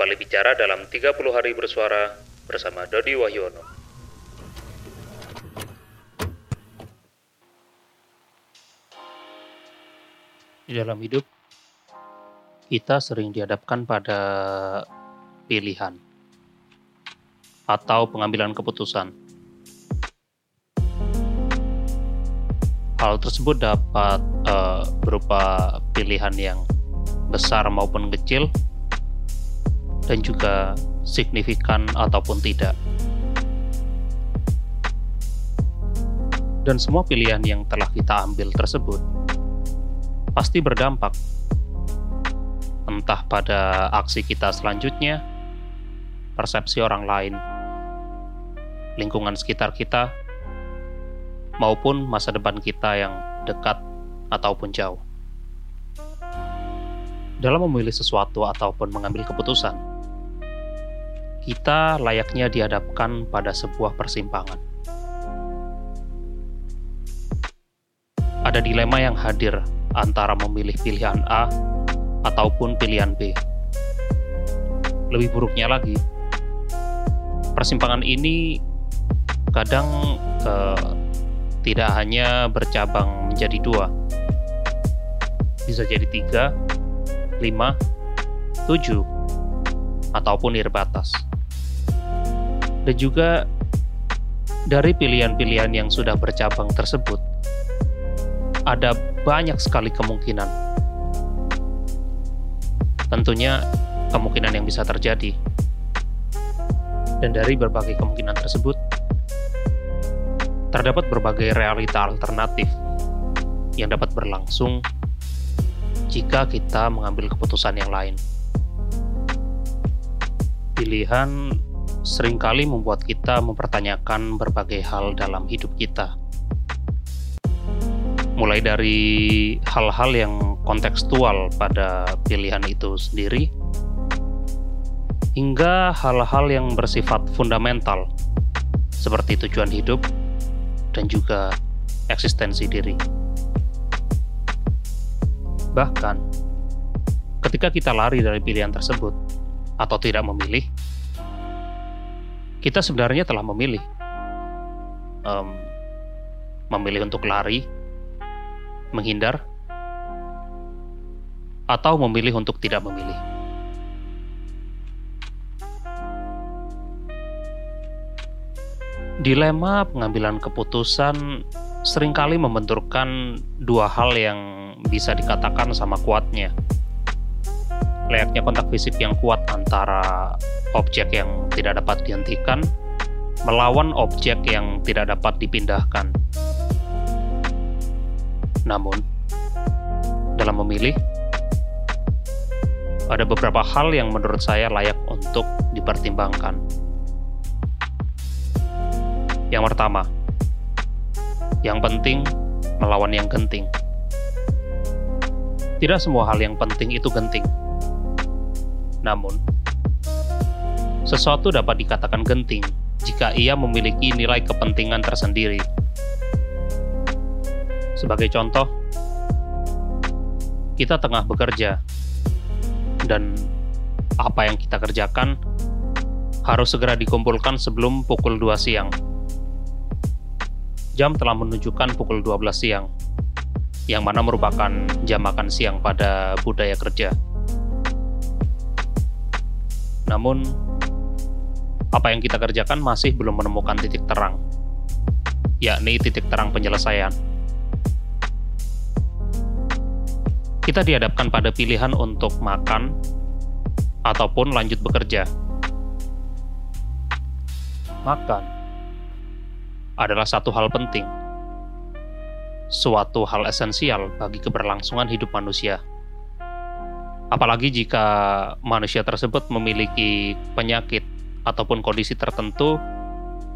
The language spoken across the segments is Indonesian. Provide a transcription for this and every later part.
kembali bicara dalam 30 hari bersuara bersama Dodi Wahyono. Di dalam hidup, kita sering dihadapkan pada pilihan atau pengambilan keputusan. Hal tersebut dapat uh, berupa pilihan yang besar maupun kecil, dan juga signifikan ataupun tidak. Dan semua pilihan yang telah kita ambil tersebut pasti berdampak, entah pada aksi kita selanjutnya, persepsi orang lain, lingkungan sekitar kita, maupun masa depan kita yang dekat ataupun jauh. Dalam memilih sesuatu ataupun mengambil keputusan, kita layaknya dihadapkan pada sebuah persimpangan. Ada dilema yang hadir antara memilih pilihan A ataupun pilihan B. Lebih buruknya lagi, persimpangan ini kadang eh, tidak hanya bercabang menjadi dua, bisa jadi tiga, 5, 7, ataupun batas. Dan juga dari pilihan-pilihan yang sudah bercabang tersebut, ada banyak sekali kemungkinan. Tentunya kemungkinan yang bisa terjadi. Dan dari berbagai kemungkinan tersebut, terdapat berbagai realita alternatif yang dapat berlangsung jika kita mengambil keputusan yang lain. Pilihan sering kali membuat kita mempertanyakan berbagai hal dalam hidup kita. Mulai dari hal-hal yang kontekstual pada pilihan itu sendiri, hingga hal-hal yang bersifat fundamental, seperti tujuan hidup dan juga eksistensi diri. Bahkan, ketika kita lari dari pilihan tersebut atau tidak memilih, kita sebenarnya telah memilih. Um, memilih untuk lari, menghindar, atau memilih untuk tidak memilih. Dilema pengambilan keputusan sering kali membenturkan dua hal yang bisa dikatakan sama kuatnya. Layaknya kontak fisik yang kuat antara objek yang tidak dapat dihentikan melawan objek yang tidak dapat dipindahkan. Namun, dalam memilih, ada beberapa hal yang menurut saya layak untuk dipertimbangkan. Yang pertama, yang penting melawan yang genting. Tidak semua hal yang penting itu genting. Namun, sesuatu dapat dikatakan genting jika ia memiliki nilai kepentingan tersendiri. Sebagai contoh, kita tengah bekerja, dan apa yang kita kerjakan harus segera dikumpulkan sebelum pukul 2 siang. Jam telah menunjukkan pukul 12 siang yang mana merupakan jam makan siang pada budaya kerja. Namun, apa yang kita kerjakan masih belum menemukan titik terang, yakni titik terang penyelesaian. Kita dihadapkan pada pilihan untuk makan ataupun lanjut bekerja. Makan adalah satu hal penting suatu hal esensial bagi keberlangsungan hidup manusia. Apalagi jika manusia tersebut memiliki penyakit ataupun kondisi tertentu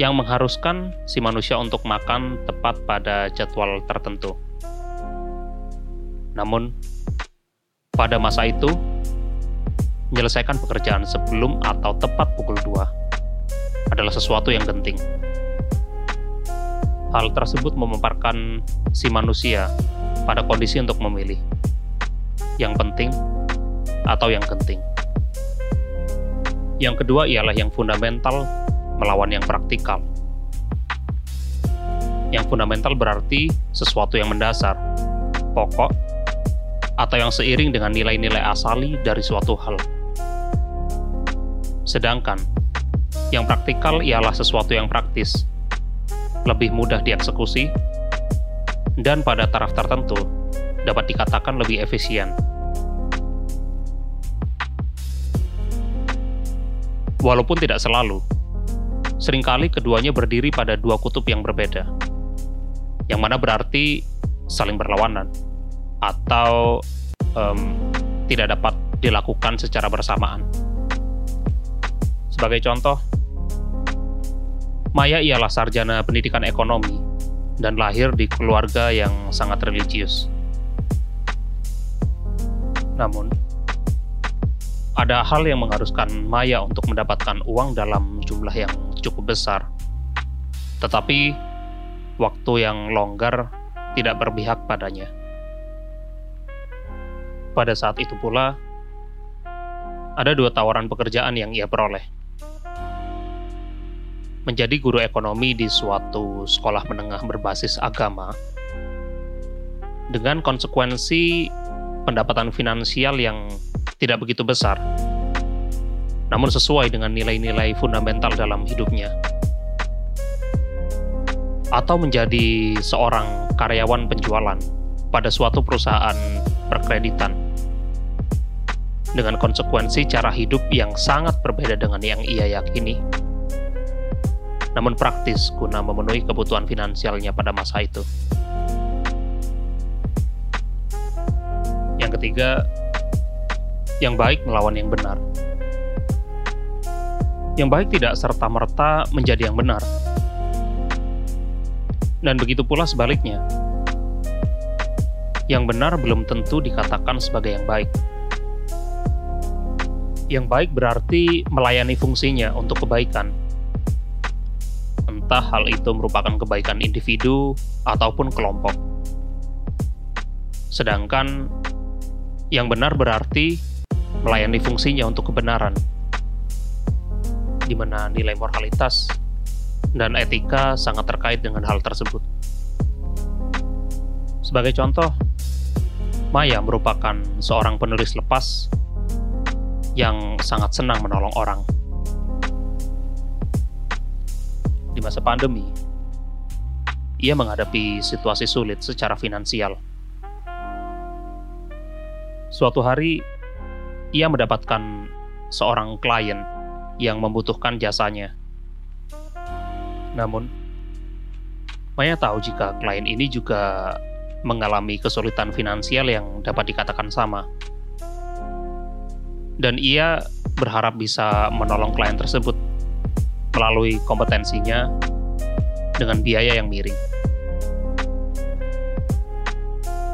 yang mengharuskan si manusia untuk makan tepat pada jadwal tertentu. Namun, pada masa itu, menyelesaikan pekerjaan sebelum atau tepat pukul 2 adalah sesuatu yang penting. Hal tersebut memamparkan si manusia pada kondisi untuk memilih yang penting atau yang genting. Yang kedua ialah yang fundamental melawan yang praktikal. Yang fundamental berarti sesuatu yang mendasar, pokok, atau yang seiring dengan nilai-nilai asali dari suatu hal. Sedangkan yang praktikal ialah sesuatu yang praktis, lebih mudah dieksekusi, dan pada taraf tertentu dapat dikatakan lebih efisien. Walaupun tidak selalu, sering kali keduanya berdiri pada dua kutub yang berbeda, yang mana berarti saling berlawanan atau um, tidak dapat dilakukan secara bersamaan. Sebagai contoh, Maya ialah sarjana pendidikan ekonomi dan lahir di keluarga yang sangat religius. Namun, ada hal yang mengharuskan Maya untuk mendapatkan uang dalam jumlah yang cukup besar. Tetapi waktu yang longgar tidak berpihak padanya. Pada saat itu pula, ada dua tawaran pekerjaan yang ia peroleh. Menjadi guru ekonomi di suatu sekolah menengah berbasis agama, dengan konsekuensi pendapatan finansial yang tidak begitu besar, namun sesuai dengan nilai-nilai fundamental dalam hidupnya. Atau menjadi seorang karyawan penjualan pada suatu perusahaan perkreditan dengan konsekuensi cara hidup yang sangat berbeda dengan yang ia yakini. Namun praktis guna memenuhi kebutuhan finansialnya pada masa itu. Yang ketiga, yang baik melawan yang benar. Yang baik tidak serta-merta menjadi yang benar. Dan begitu pula sebaliknya. Yang benar belum tentu dikatakan sebagai yang baik. Yang baik berarti melayani fungsinya untuk kebaikan. Entah hal itu merupakan kebaikan individu ataupun kelompok. Sedangkan yang benar berarti melayani fungsinya untuk kebenaran, di mana nilai moralitas dan etika sangat terkait dengan hal tersebut. Sebagai contoh, Maya merupakan seorang penulis lepas yang sangat senang menolong orang. Di masa pandemi, ia menghadapi situasi sulit secara finansial. Suatu hari, ia mendapatkan seorang klien yang membutuhkan jasanya. Namun, Maya tahu jika klien ini juga mengalami kesulitan finansial yang dapat dikatakan sama. Dan ia berharap bisa menolong klien tersebut melalui kompetensinya dengan biaya yang miring.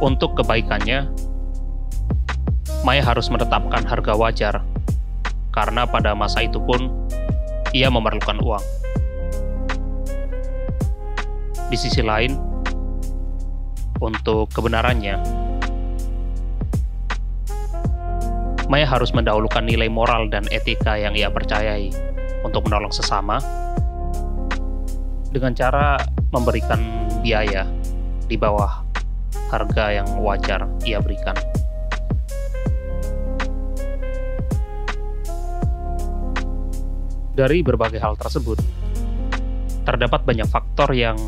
Untuk kebaikannya, Maya harus menetapkan harga wajar, karena pada masa itu pun ia memerlukan uang. Di sisi lain, untuk kebenarannya, Maya harus mendahulukan nilai moral dan etika yang ia percayai untuk menolong sesama dengan cara memberikan biaya di bawah harga yang wajar ia berikan. Dari berbagai hal tersebut, terdapat banyak faktor yang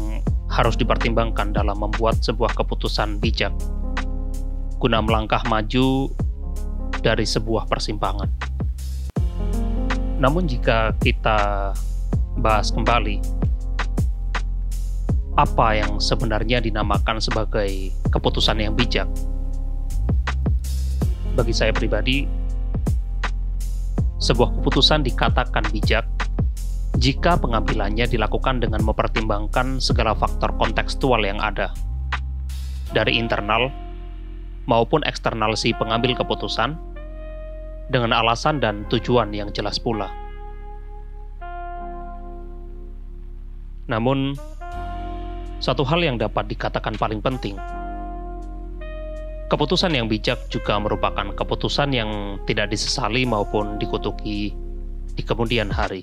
harus dipertimbangkan dalam membuat sebuah keputusan bijak guna melangkah maju dari sebuah persimpangan. Namun jika kita bahas kembali apa yang sebenarnya dinamakan sebagai keputusan yang bijak. Bagi saya pribadi, sebuah keputusan dikatakan bijak jika pengambilannya dilakukan dengan mempertimbangkan segala faktor kontekstual yang ada, dari internal maupun eksternal si pengambil keputusan, dengan alasan dan tujuan yang jelas pula. Namun, satu hal yang dapat dikatakan paling penting Keputusan yang bijak juga merupakan keputusan yang tidak disesali maupun dikutuki di kemudian hari.